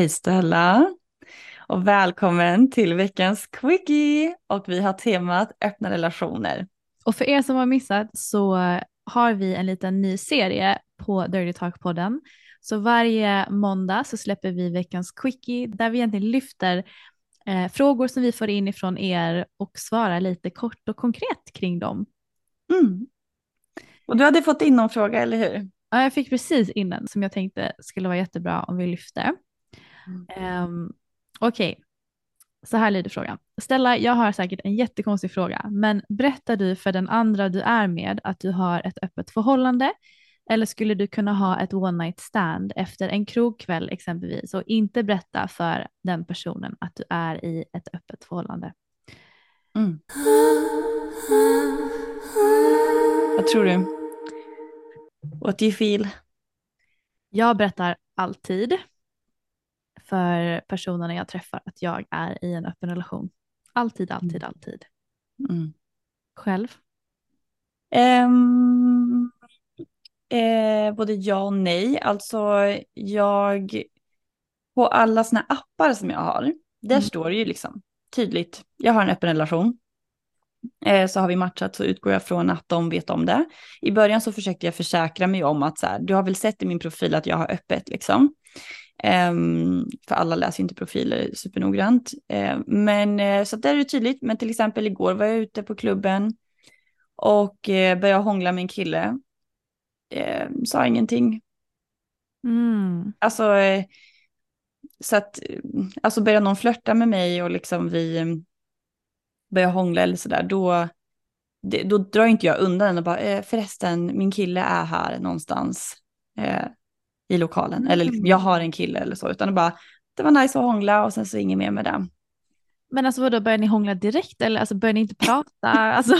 Hej Stella och välkommen till veckans quickie och vi har temat öppna relationer. Och för er som har missat så har vi en liten ny serie på Dirty Talk-podden. Så varje måndag så släpper vi veckans quickie där vi egentligen lyfter eh, frågor som vi får in ifrån er och svarar lite kort och konkret kring dem. Mm. Och du hade fått in någon fråga, eller hur? Ja, jag fick precis in en som jag tänkte skulle vara jättebra om vi lyfter. Mm. Um, Okej, så här lyder frågan. Stella, jag har säkert en jättekonstig fråga, men berättar du för den andra du är med att du har ett öppet förhållande? Eller skulle du kunna ha ett one night stand efter en krogkväll exempelvis och inte berätta för den personen att du är i ett öppet förhållande? Mm. Vad tror du? What do you feel? Jag berättar alltid för personerna jag träffar att jag är i en öppen relation. Alltid, alltid, alltid. Mm. Själv? Ehm, eh, både ja och nej. Alltså jag, på alla såna appar som jag har, där Mm. står det ju liksom tydligt, jag har en öppen relation. Eh, så har vi matchat så utgår jag från att de vet om det. I början så försökte jag försäkra mig om att så här, du har väl sett i min profil att jag har öppet liksom. Ehm, för alla läser ju inte profiler supernoggrant. Ehm, men eh, så där är det tydligt. Men till exempel igår var jag ute på klubben och eh, började hångla med en kille. Ehm, sa ingenting. Mm. Alltså, eh, så att, alltså börjar någon flörta med mig och liksom vi eh, börjar hångla eller sådär, då, det, då drar inte jag undan och bara, förresten, min kille är här någonstans i lokalen. Eller liksom, jag har en kille eller så, utan det bara, det var nice att hångla och sen så inget mer med det. Men alltså vadå, börjar ni hångla direkt eller alltså, börjar ni inte prata? Alltså,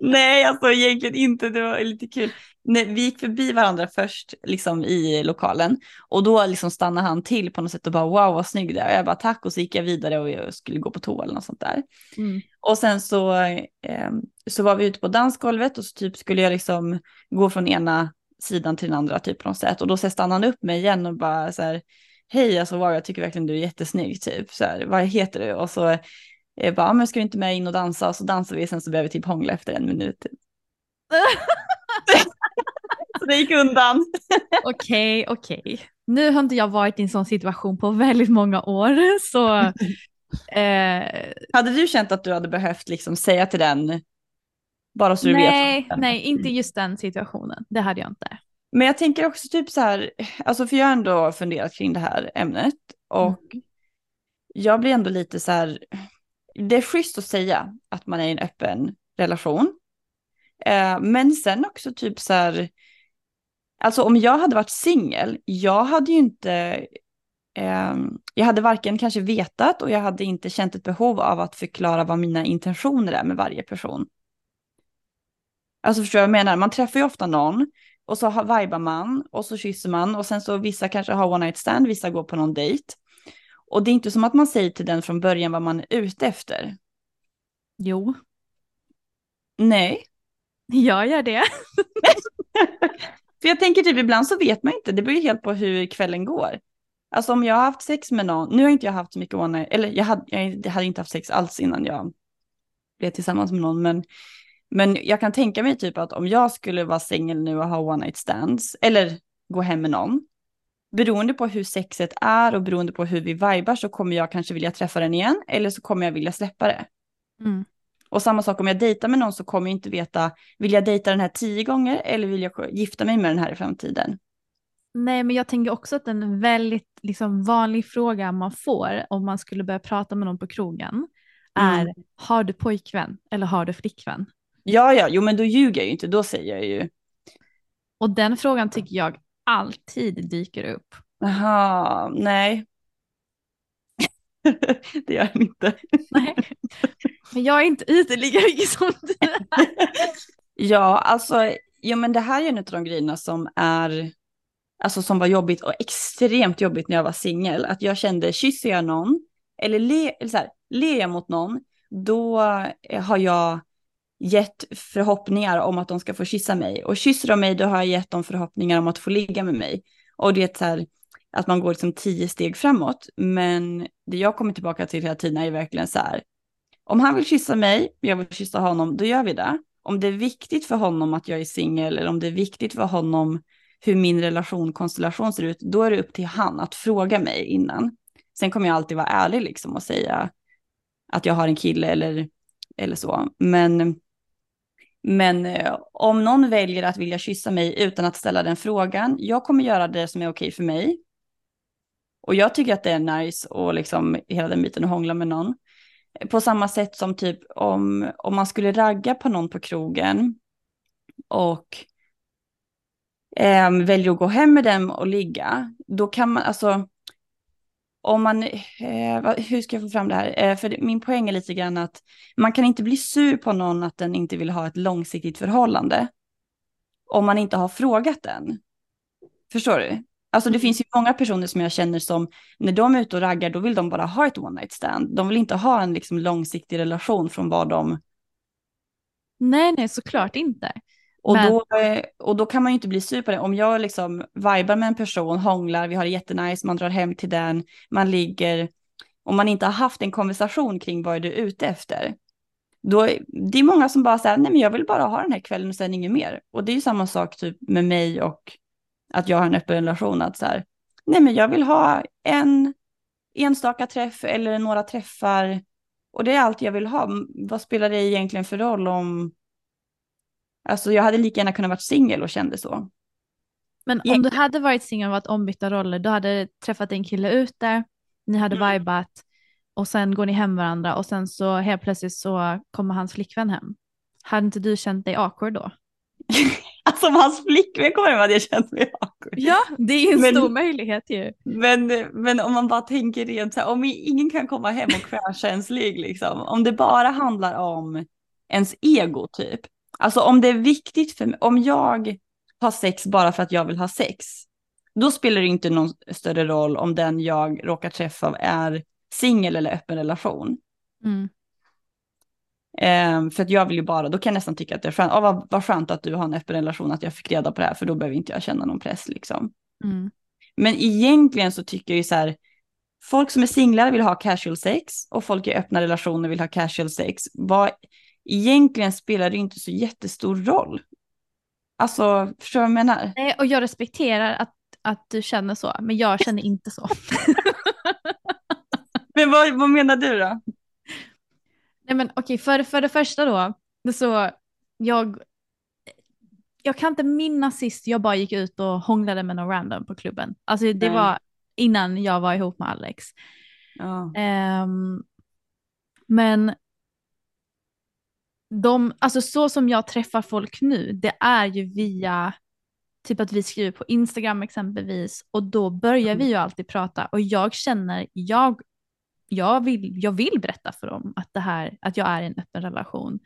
Nej, alltså egentligen inte. Det var lite kul. Nej, vi gick förbi varandra först liksom i lokalen och då liksom stannade han till på något sätt och bara wow vad snygg du är. Jag bara tack och så gick jag vidare och jag skulle gå på toa eller något sånt där. mm. Och sen så, eh, så var vi ute på dansgolvet och så typ skulle jag liksom gå från ena sidan till den andra typ på något sätt. Och då så stannade han upp mig igen och bara så här, hej alltså wow jag tycker verkligen du är jättesnygg typ. Så här, vad heter du? Och så jag bara, "Ja, men ska du inte med in och dansa? Och så dansar vi, sen så började vi typ hångla efter en minut. Typ. så det gick undan. Okej, okej. Nu har inte jag varit i en sån situation på väldigt många år så eh, Hade du känt att du hade behövt liksom säga till den, bara så du nej, vet? nej, inte just den situationen. Det hade jag inte. Men jag tänker också typ så här, alltså för jag har ändå funderat kring det här ämnet och Mm. jag blir ändå lite så här, det är schysst att säga att man är i en öppen relation. Eh, men sen också typ så här, alltså om jag hade varit singel, jag hade ju inte, eh, jag hade varken kanske vetat och jag hade inte känt ett behov av att förklara vad mina intentioner är med varje person. Alltså förstår jag vad jag menar? Man träffar ju ofta någon och så vibar man och så kysser man och sen så vissa kanske har one night stand, vissa går på någon dejt. Och det är inte som att man säger till den från början vad man är ute efter. Jo, Nej, jag gör det. för jag tänker typ ibland så vet man inte, det beror ju helt på hur kvällen går. Alltså om jag har haft sex med någon, nu har inte jag haft så mycket one night, eller jag hade, jag hade inte haft sex alls innan jag blev tillsammans med någon, men, men jag kan tänka mig typ att om jag skulle vara singel nu och ha one night stands, eller gå hem med någon, beroende på hur sexet är och beroende på hur vi vibar så kommer jag kanske vilja träffa den igen, eller så kommer jag vilja släppa det. Mm. Och samma sak om jag dejtar med någon så kommer jag inte veta, vill jag dejta den här tio gånger eller vill jag gifta mig med den här i framtiden? Nej, men jag tänker också att en väldigt liksom, vanlig fråga man får om man skulle börja prata med någon på krogen är Mm. har du pojkvän eller har du flickvän? Ja, ja, jo men då ljuger jag ju inte, då säger jag ju, Och den frågan tycker jag alltid dyker upp. jaha, nej. det gör den inte. Nej. Men jag är inte ute lika mycket som du är. Ja, alltså, jo men det här är en av de grejerna som är, alltså som var jobbigt och extremt jobbigt när jag var singel. Att jag kände, kysser jag någon, eller, le, eller så här, ler jag mot någon, då har jag gett förhoppningar om att de ska få kyssa mig. Och kysser de mig, då har jag gett dem förhoppningar om att få ligga med mig. Och det är så här, att man går liksom tio steg framåt. Men det jag kommer tillbaka till hela tiden är verkligen så här, om han vill kyssa mig, jag vill kyssa honom, då gör vi det. Om det är viktigt för honom att jag är singel eller om det är viktigt för honom hur min relationkonstellation ser ut, då är det upp till han att fråga mig innan. Sen kommer jag alltid vara ärlig liksom och säga att jag har en kille eller, eller så. Men, men eh, om någon väljer att vilja kyssa mig utan att ställa den frågan, jag kommer göra det som är okej för mig. Och jag tycker att det är nice och liksom hela den biten att hångla med någon. På samma sätt som typ om, om man skulle ragga på någon på krogen och eh, väljer att gå hem med dem och ligga, då kan man alltså, om man, eh, hur ska jag få fram det här? Eh, för min poäng är lite grann att man kan inte bli sur på någon att den inte vill ha ett långsiktigt förhållande om man inte har frågat den. Förstår du? Alltså det finns ju många personer som jag känner som när de är ute och raggar då vill de bara ha ett one night stand. De vill inte ha en liksom långsiktig relation från vad de... Nej, nej, såklart inte. Och, Men- då, eh, och då kan man ju inte bli sur på det. Om jag liksom vibar med en person, hånglar, vi har det jättenice, man drar hem till den, man ligger, om man inte har haft en konversation kring vad är du ute efter. Då, det är många som bara säger, nej men jag vill bara ha den här kvällen och sen inget mer. Och det är ju samma sak typ med mig och att jag har en öppen relation. Att så här, nej men jag vill ha en enstaka träff eller några träffar. Och det är allt jag vill ha. Vad spelar det egentligen för roll om... Alltså jag hade lika gärna kunnat vara singel och kände så. Men om Egentligen. du hade varit singel och varit ombytta roller, du hade träffat en kille ute, ni hade Mm. vibat och sen går ni hem varandra och sen så helt plötsligt så kommer hans flickvän hem. Hade inte du känt dig awkward då? Alltså om hans flickvän kommer hem hade jag känt mig awkward. Ja, det är ju en Men- stor möjlighet ju. Men, men om man bara tänker rent så här, om ingen kan komma hem och crasha ens ligg liksom. Om det bara handlar om ens ego typ. Alltså om det är viktigt för mig, om jag har sex bara för att jag vill ha sex. Då spelar det inte någon större roll om den jag råkar träffa är singel eller öppen relation. Mm. Ehm, för att jag vill ju bara, då kan jag nästan tycka att det är skönt, oh, vad, vad skönt att du har en öppen relation, att jag fick reda på det här, för då behöver inte jag känna någon press liksom. Mm. Men egentligen så tycker jag ju så här, folk som är singlar vill ha casual sex och folk i öppna relationer vill ha casual sex. Vad, egentligen spelar det inte så jättestor roll. Alltså, förstår du vad jag menar? Nej, och jag respekterar att, att du känner så, men jag känner inte så. Men vad, vad menar du då? Nej men okej, för, för det första då, så jag, jag kan inte minnas sist jag bara gick ut och hånglade med någon random på klubben. Alltså det Nej. var innan jag var ihop med Alex. Ja. Ehm, men de, alltså så som jag träffar folk nu, det är ju via typ att vi skriver på Instagram exempelvis och då börjar vi ju alltid prata och jag känner, jag, jag, vill, jag vill berätta för dem att, det här, att jag är i en öppen relation.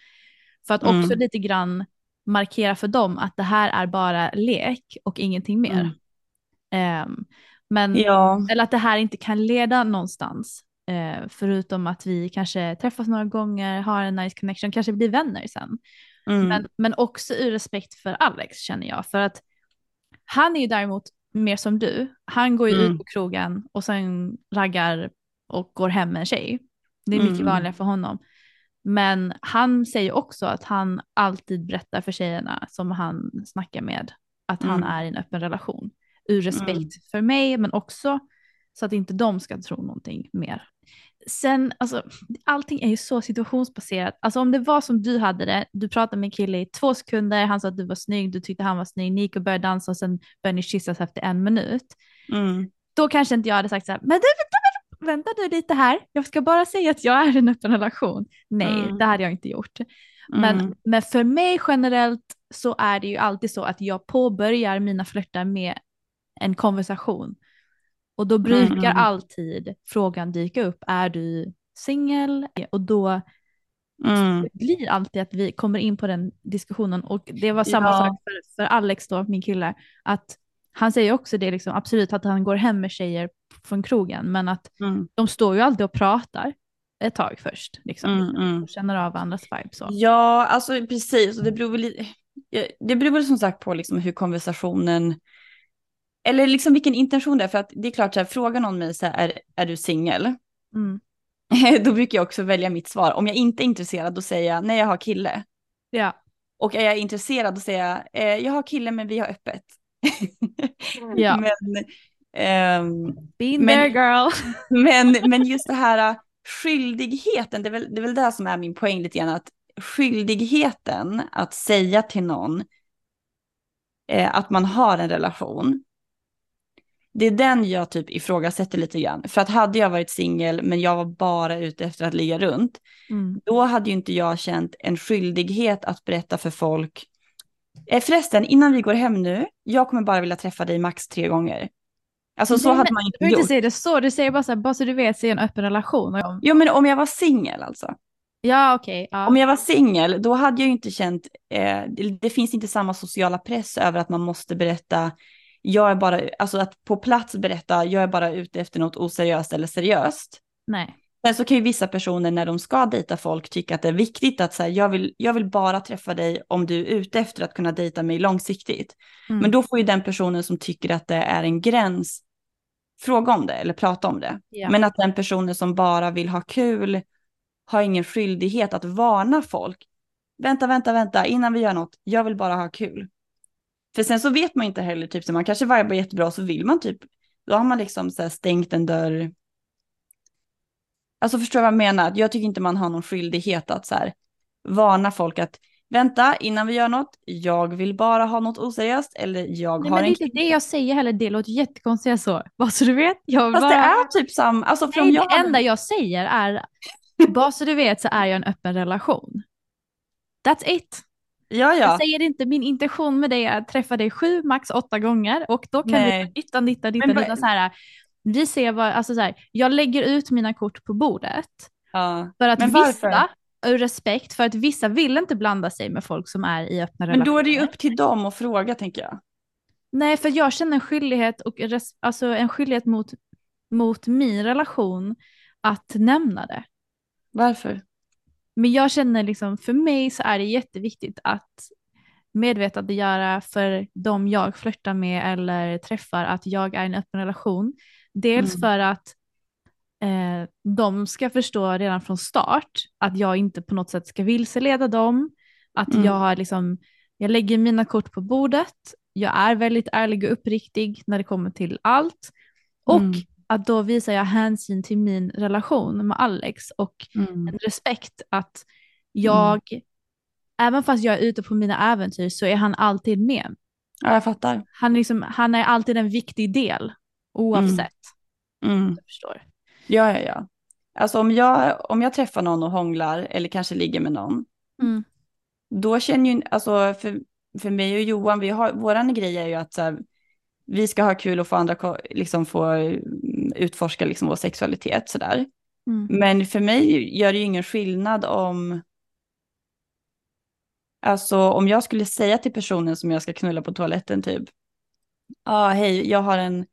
För att också Mm. lite grann markera för dem att det här är bara lek och ingenting mer. Mm. Ehm, men, Ja. Eller att det här inte kan leda någonstans. Eh, förutom att vi kanske träffas några gånger, har en nice connection, kanske blir vänner sen. Mm. Men, men också ur respekt för Alex känner jag. För att han är ju däremot mer som du. Han går ju Mm. ut på krogen och sen raggar och går hem med en tjej. Det är mycket Mm. vanligare för honom. Men han säger också att han alltid berättar för tjejerna som han snackar med att han Mm. är i en öppen relation. Ur respekt för mig men också så att inte de ska tro någonting mer. Sen, alltså, allting är ju så situationsbaserat. Alltså om det var som du hade det, du pratade med en kille i två sekunder, han sa att du var snygg, du tyckte han var snygg, ni gick och började dansa och sen började ni kyssas efter en minut. Mm. Då kanske inte jag hade sagt så här, men du, vänta, vänta du lite här, jag ska bara säga att jag är i en öppen relation. Nej, Mm. det hade jag inte gjort. Men, Mm. men för mig generellt så är det ju alltid så att jag påbörjar mina flörtar med en konversation. Och då brukar Mm. alltid frågan dyka upp, är du singel? Och då Mm. blir alltid att vi kommer in på den diskussionen och det var samma Ja. sak för, för Alex då, min kille, att han säger också det liksom, absolut att han går hem med tjejer från krogen, men att Mm. de står ju alltid och pratar ett tag först, liksom, Mm, mm. och känner av varandras vibe så. Ja, alltså precis. Och det beror väl, det beror väl som sagt på liksom hur konversationen, eller liksom vilken intention det är. För att det är klart, så här, frågar någon mig så här, är, är du singel? Mm. Då brukar jag också välja mitt svar. Om jag inte är intresserad, då säger jag nej, jag har kille. Ja. Och är jag intresserad, då säger jag eh, jag har kille, men vi har öppet. Ja. Men, ehm, Been Men- there girl. Men, men just det här skyldigheten, det är, väl, det är väl det som är min poäng lite grann, att skyldigheten att säga till någon eh, att man har en relation, det är den jag typ ifrågasätter lite grann. För att hade jag varit singel men jag var bara ute efter att ligga runt, Mm. då hade ju inte jag känt en skyldighet att berätta för folk. Eh, förresten, innan vi går hem nu, jag kommer bara vilja träffa dig max tre gånger. Alltså så Nej, hade men man Du inte behöver gjort. inte säga det så, du säger bara så här, bara så du vet, så är en öppen relation. Jo men om jag var singel alltså. Ja okej. ja. Om jag var singel, då hade jag ju inte känt, eh, det, det finns inte samma sociala press över att man måste berätta, jag är bara, alltså att på plats berätta, jag är bara ute efter något oseriöst eller seriöst. Nej. Sen så kan ju vissa personer när de ska dejta folk tycka att det är viktigt att säga, jag vill, jag vill bara träffa dig om du är ute efter att kunna dejta mig långsiktigt. Mm. Men då får ju den personen som tycker att det är en gräns fråga om det eller prata om det. Ja. Men att den personen som bara vill ha kul har ingen skyldighet att varna folk. Vänta, vänta, vänta, innan vi gör något, jag vill bara ha kul. För sen så vet man inte heller, typ, så man kanske vibar jättebra så vill man typ, då har man liksom så stängt en dörr. Alltså förstår du vad jag menar? Jag tycker inte man har någon skyldighet att så här varna folk att vänta innan vi gör något, jag vill bara ha något oseriöst eller jag Nej, har men det en är inte det jag säger heller, det låter jättekonstigt så. Bara så du vet. Jag Fast bara... det är typ samma, alltså Nej, jag det enda jag säger är, bara så du vet så är jag en öppen relation. That's it. Ja, Jag ja. säger inte min intention med det är att träffa dig sju, max åtta gånger och då kan Nej. vi ditta, Men vad- ditta så här. Vi ser vad, alltså så här, jag lägger ut mina kort på bordet ja. för att Men vissa, ur respekt, för att vissa vill inte blanda sig med folk som är i öppna Men relationer. då är det ju upp till dem att fråga tänker jag. Nej, för jag känner en skyldighet, och res- alltså en skyldighet mot, mot min relation att nämna det. Varför? Men jag känner liksom, för mig så är det jätteviktigt att medvetandegöra för de jag flörtar med eller träffar att jag är i en öppen relation. Dels Mm. för att eh, de ska förstå redan från start att jag inte på något sätt ska vilseleda dem. Att Mm. jag har liksom, jag lägger mina kort på bordet. Jag är väldigt ärlig och uppriktig när det kommer till allt. Och Mm. Att då visar jag hänsyn till min relation med Alex och Mm. en respekt att jag även fast jag är ute på mina äventyr så är han alltid med. Ja, jag fattar. Han, liksom, han är alltid en viktig del oavsett. Mm. Jag förstår. Ja, ja, ja. Alltså om jag, om jag träffar någon och hånglar eller kanske ligger med någon, Mm. då känner ju, alltså för, för mig och Johan, vi har, våran grej är ju att så här, vi ska ha kul och få andra liksom få mm, utforska liksom vår sexualitet sådär. Mm. Men för mig gör det ju ingen skillnad om, alltså om jag skulle säga till personen som jag ska knulla på toaletten typ, ja ah, hej, jag har en,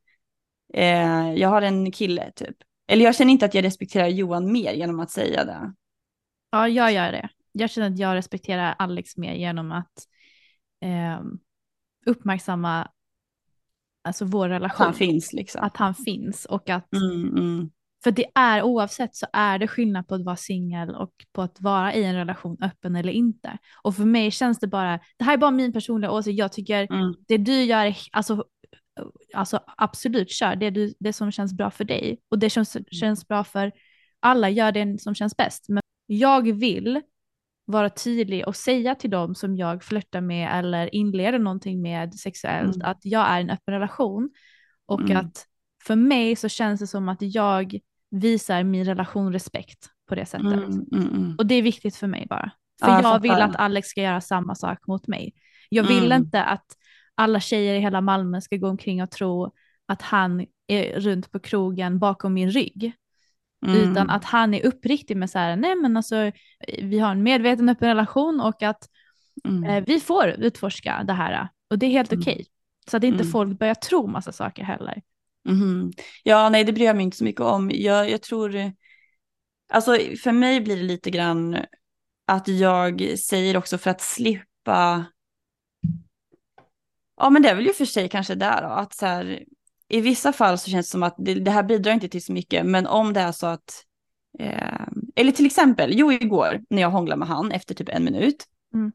eh, jag har en kille typ. Eller jag känner inte att jag respekterar Johan mer genom att säga det. Ja, jag gör det. Jag känner att jag respekterar Alex mer genom att ehm, uppmärksamma alltså vår relation. Han finns liksom. Att han finns och att, Mm, mm, för det är oavsett så är det skillnad på att vara singel och på att vara i en relation öppen eller inte. Och för mig känns det bara, det här är bara min personliga åsikt, jag tycker mm, det du gör, alltså, alltså absolut kör det, du, det som känns bra för dig och det som känns bra för alla, gör det som känns bäst. Men jag vill vara tydlig och säga till dem som jag flörtar med eller inleder någonting med sexuellt Mm. att jag är i en öppen relation och Mm. att för mig så känns det som att jag visar min relation respekt på det sättet. mm, mm, mm. Och det är viktigt för mig bara. För Ja, jag vill att Alex ska göra samma sak mot mig. Jag vill Mm. inte att alla tjejer i hela Malmö ska gå omkring och tro att han är runt på krogen bakom min rygg. Mm. Utan att han är uppriktig med så här, nej men alltså vi har en medveten öppen relation och att Mm. eh, vi får utforska det här. Och det är helt Mm. okej. Så att inte Mm. folk börjar tro massa saker heller. Mhm. Ja, nej, det bryr jag mig inte så mycket om. Jag, jag tror, alltså för mig blir det lite grann att jag säger också för att slippa, ja men det är väl ju för sig kanske där då, att så här, i vissa fall så känns det som att det, det här bidrar inte till så mycket, men om det är så att, eh, eller till exempel, jo igår när jag hånglade med han efter typ en minut, Mm.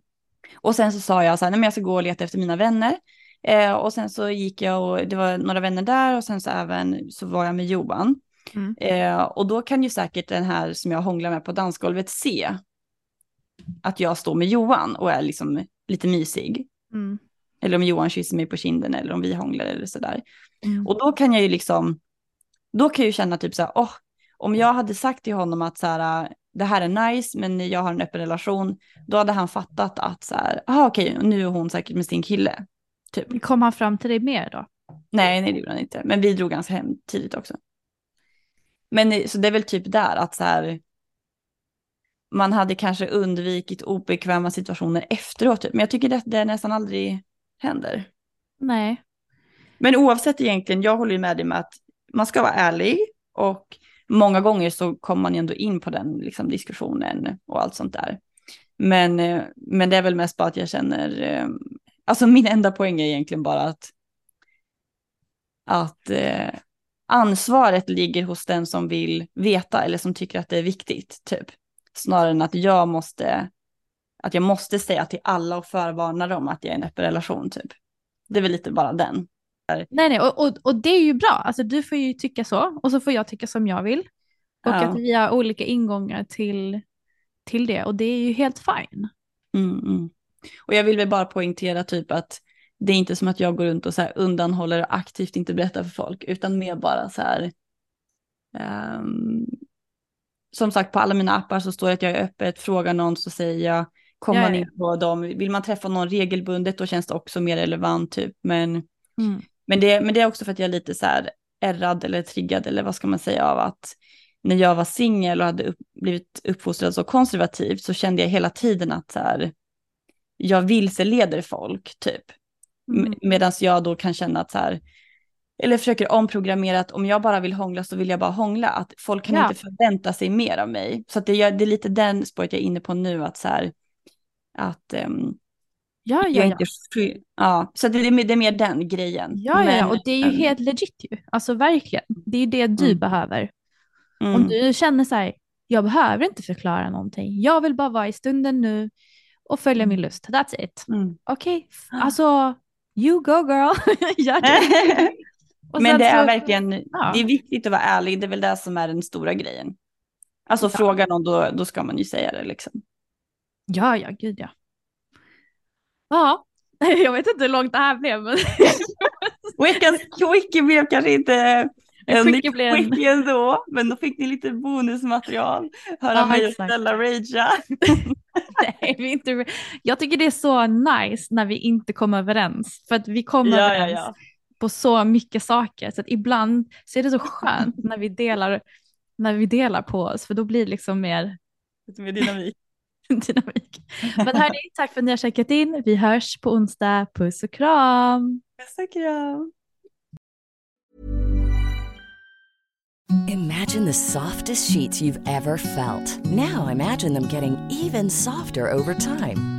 och sen så sa jag så här, nej men jag ska gå och leta efter mina vänner, Eh, och sen så gick jag och det var några vänner där och sen så även så var jag med Johan. Mm. Eh, och då kan ju säkert den här som jag hånglar med på dansgolvet se att jag står med Johan och är liksom lite mysig. Mm. Eller om Johan kysser mig på kinden eller om vi hånglar eller sådär. Mm. Och då kan jag ju liksom, då kan jag ju känna typ så här, åh, om jag hade sagt till honom att så här, det här är nice men jag har en öppen relation, då hade han fattat att så här, aha okej, nu är hon säkert med sin kille. Typ. Kom han fram till dig mer då? Nej, nej det gjorde han inte. Men vi drog ganska hem tidigt också. Men eh, så det är väl typ där att så här. Man hade kanske undvikit obekväma situationer efteråt. Typ. Men jag tycker att det nästan aldrig händer. Nej. Men oavsett egentligen, jag håller ju med dig med att man ska vara ärlig. Och många gånger så kommer man ju ändå in på den liksom, diskussionen och allt sånt där. Men, eh, men det är väl mest bara att jag känner, eh, alltså min enda poäng är egentligen bara att att eh, ansvaret ligger hos den som vill veta eller som tycker att det är viktigt, typ. Snarare än att jag måste, att jag måste säga till alla och förvarna dem att jag är i en öppen relation, typ. Det är väl lite bara den. Nej, nej, och, och, och det är ju bra. Alltså, du får ju tycka så och så får jag tycka som jag vill. Och Ja. att vi har olika ingångar till, till det och det är ju helt fine. Mm, mm. Och jag vill väl bara poängtera typ att det är inte som att jag går runt och så undanhåller och aktivt inte berättar för folk, utan mer bara så här. ehm, som sagt, på alla mina appar så står det att jag är öppet, frågar någon så säger jag, kommer man in på dem, vill man träffa någon regelbundet då känns det också mer relevant typ, men, Mm. men, det, men det är också för att jag är lite så här ärrad eller triggad eller vad ska man säga av att när jag var singel och hade upp, blivit uppfostrad så konservativt så kände jag hela tiden att så här, jag vilseleder folk typ. Mm. Medan jag då kan känna att så här, eller försöker omprogrammera att om jag bara vill hångla så vill jag bara hångla. Att folk kan Ja. inte förvänta sig mer av mig. Så det, är- det är lite den spåret jag är inne på nu. Att så här, att ehm, Ja, ja, ja. inte ja. Så det är, det är mer den grejen. Ja, ja, ja, Men, och det är ju helt legit ju. Alltså verkligen. Det är ju det du Mm. behöver. mm, Om du känner så här, jag behöver inte förklara någonting. Jag vill bara vara i stunden nu och följa min lust. That's it. mm. Okej, f- alltså you go girl. Gör det. Men det är så- verkligen, Ja. det är viktigt att vara ärlig. Det är väl det som är den stora grejen. Alltså Ja. fråga någon, då, då ska man ju säga det liksom. Ja, ja, gud ja. Ja, jag vet inte hur långt det här blev. Men... Veckans quickie blev kanske inte en quickie blev en- quickie ändå, men då fick ni lite bonusmaterial. Höra Ja, mig. Stella ragea. Nej, vi inte... Jag tycker det är så nice när vi inte kommer överens. För att vi kommer Ja, ja, överens ja. på så mycket saker. Så att ibland så är det så skönt när vi delar, när vi delar på oss. För då blir det liksom mer Lite mer dynamik. Dynamik. Men hörni, tack för att ni har checkat in. Vi hörs på onsdag. Puss och kram. Puss och kram. Imagine the softest sheets you've ever felt. Now imagine them getting even softer over time.